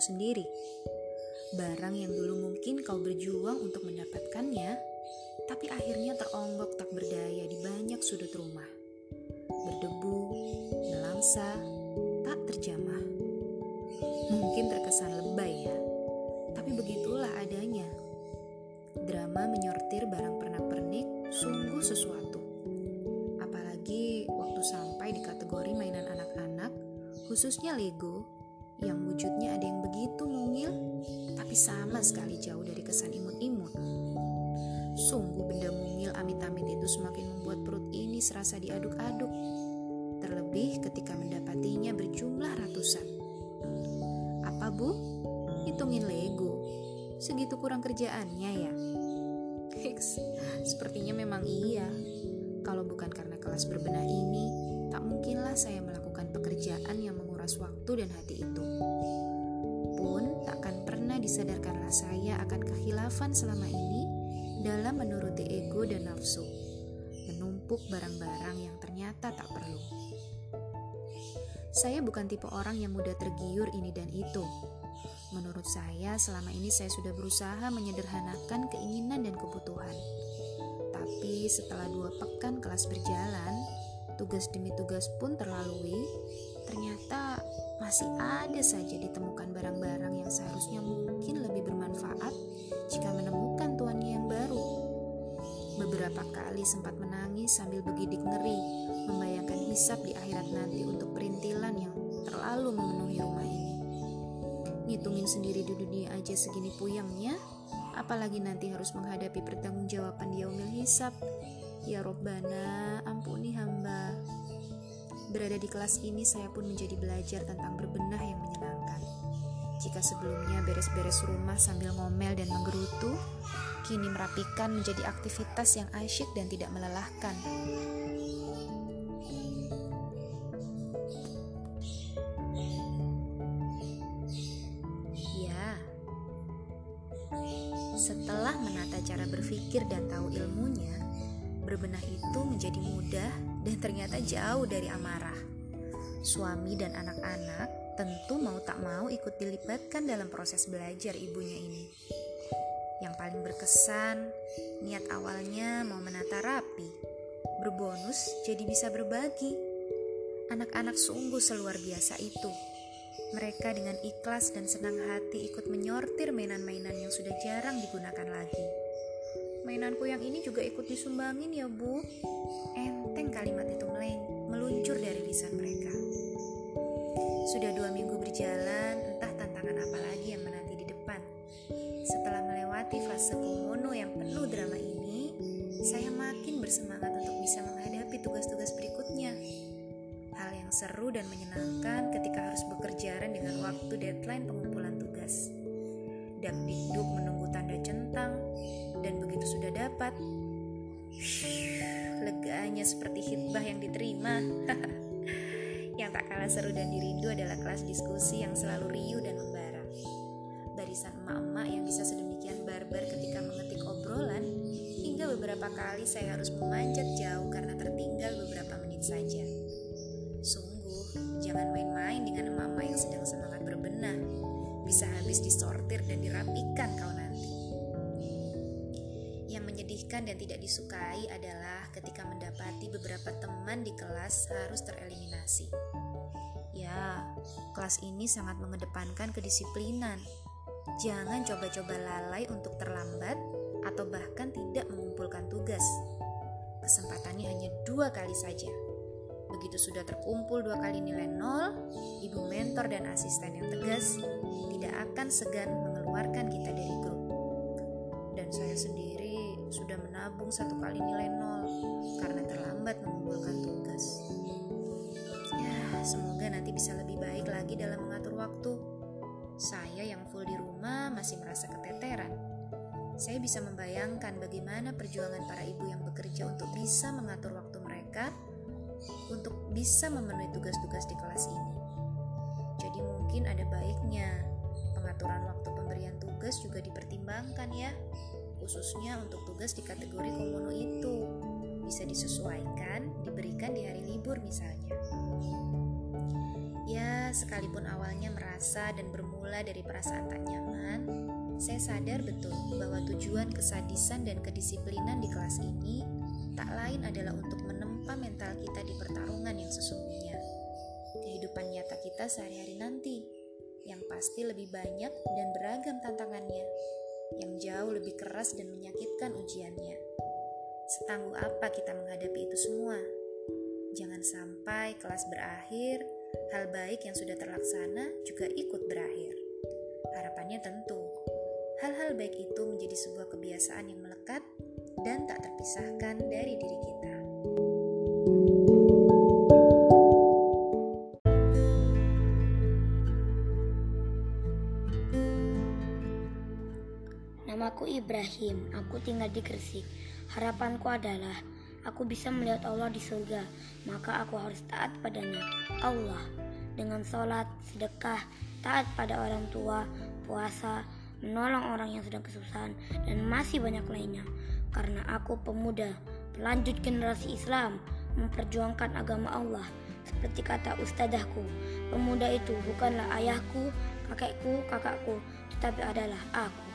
sendiri. Barang yang dulu mungkin kau berjuang untuk mendapatkannya, tapi akhirnya teronggok tak berdaya di banyak sudut rumah. Berdebu, melangsa, tak terjamah. Mungkin terkesan lebay ya, tapi begitulah adanya. Drama menyortir barang pernak-pernik sungguh sesuatu. Apalagi waktu sampai di kategori mainan anak-anak, khususnya Lego, yang wujudnya ada yang begitu mungil, tapi sama sekali jauh dari kesan imut-imut. Sungguh benda mungil amit-amit itu semakin membuat perut ini serasa diaduk-aduk. Terlebih ketika mendapatinya berjumlah ratusan. Apa bu? Hitungin Lego. Segitu kurang kerjaannya ya? Hiks, sepertinya memang iya. Kalau bukan karena kelas berbenah ini, tak mungkinlah saya melakukan pekerjaan yang menguras waktu dan hati itu. Pun takkan pernah disadarkanlah saya akan kehilafan selama ini dalam menuruti ego dan nafsu, menumpuk barang-barang yang ternyata tak perlu. Saya bukan tipe orang yang mudah tergiur ini dan itu. Menurut saya, selama ini saya sudah berusaha menyederhanakan keinginan dan kebutuhan. Tapi setelah dua pekan kelas berjalan, tugas demi tugas pun terlalui, ternyata masih ada saja ditemukan barang-barang yang seharusnya mungkin lebih bermanfaat jika menemukan tuannya yang baru. Beberapa kali sempat menangis sambil begidik ngeri, membayangkan hisap di akhirat nanti untuk perintilan yang terlalu memenuhi rumah ini. Ngitungin sendiri di dunia aja segini puyengnya, apalagi nanti harus menghadapi pertanggungjawaban di yaumil hisap. Ya Robbana, ampuni hamba. Berada di kelas ini saya pun menjadi belajar tentang berbenah yang menyenangkan. Jika sebelumnya beres-beres rumah sambil ngomel dan menggerutu, kini merapikan menjadi aktivitas yang asyik dan tidak melelahkan. Setelah menata cara berpikir dan tahu ilmunya, berbenah itu menjadi mudah dan ternyata jauh dari amarah. Suami dan anak-anak tentu mau tak mau ikut dilibatkan dalam proses belajar ibunya ini. Yang paling berkesan, niat awalnya mau menata rapi, berbonus jadi bisa berbagi. Anak-anak sungguh seluar biasa itu mereka dengan ikhlas dan senang hati ikut menyortir mainan-mainan yang sudah jarang digunakan lagi. Mainanku yang ini juga ikut disumbangin ya bu. Enteng kalimat itu meluncur dari lisan mereka. Sudah dua minggu berjalan, entah tantangan apa lagi yang menanti di depan. Setelah melewati fase komono yang penuh drama ini, saya makin bersemangat untuk bisa menghadapi tugas-tugas berikutnya yang seru dan menyenangkan ketika harus bekerjaan dengan waktu deadline pengumpulan tugas. Dakdikduk menunggu sudah dapat, leganya seperti hitbah yang diterima. yang tak kalah seru dan dirindu adalah kelas diskusi yang selalu riuh dan membara. Barisan emak-emak yang bisa sedemikian barbar ketika mengetik obrolan, hingga beberapa kali saya harus memanjat jauh karena tertinggal beberapa menit saja. Menyedihkan dan tidak disukai adalah ketika mendapati beberapa teman di kelas harus tereliminasi. Ya, kelas ini sangat mengedepankan kedisiplinan. Jangan coba-coba lalai untuk terlambat atau bahkan tidak mengumpulkan tugas. Kesempatannya hanya dua kali saja Begitu sudah terkumpul dua kali nilai nol, ibu mentor dan asisten yang tegas tidak akan segan mengeluarkan kita dari grup. Dan saya sendiri sudah menabung satu kali nilai nol karena terlambat mengumpulkan tugas. Ya, semoga nanti bisa lebih baik lagi dalam mengatur waktu. Saya yang full di rumah masih merasa keteteran. Saya bisa membayangkan bagaimana perjuangan para ibu yang bekerja untuk bisa mengatur waktu mereka untuk bisa memenuhi tugas-tugas di kelas ini. Jadi mungkin ada baiknya pengaturan waktu pemberian tugas juga dipertimbangkan ya, khususnya untuk tugas di kategori komono itu. Bisa disesuaikan, diberikan di hari libur misalnya. Ya, sekalipun awalnya merasa dan bermula dari perasaan tak nyaman, saya sadar betul bahwa tujuan kesadisan dan kedisiplinan di kelas ini tak lain adalah untuk menempa mental kita di pertarungan yang sesungguhnya. Kehidupan nyata kita sehari-hari nanti, yang pasti lebih banyak dan beragam tantangannya, yang jauh lebih keras dan menyakitkan ujiannya. Setangguh apa kita menghadapi itu semua? Jangan sampai kelas berakhir, hal baik yang sudah terlaksana juga ikut berakhir. Harapannya tentu, hal-hal baik itu menjadi sebuah kebiasaan yang melekat dan tak terpisahkan dari diri kita. Namaku Ibrahim, aku tinggal di Gresik. Harapanku adalah aku bisa melihat Allah di surga, maka aku harus taat padanya. Allah dengan sholat, sedekah, taat pada orang tua, puasa, menolong orang yang sedang kesusahan, dan masih banyak lainnya. Karena aku pemuda, pelanjut generasi Islam, memperjuangkan agama Allah. Seperti kata ustadahku, pemuda itu bukanlah ayahku, kakekku, kakakku, tetapi adalah aku.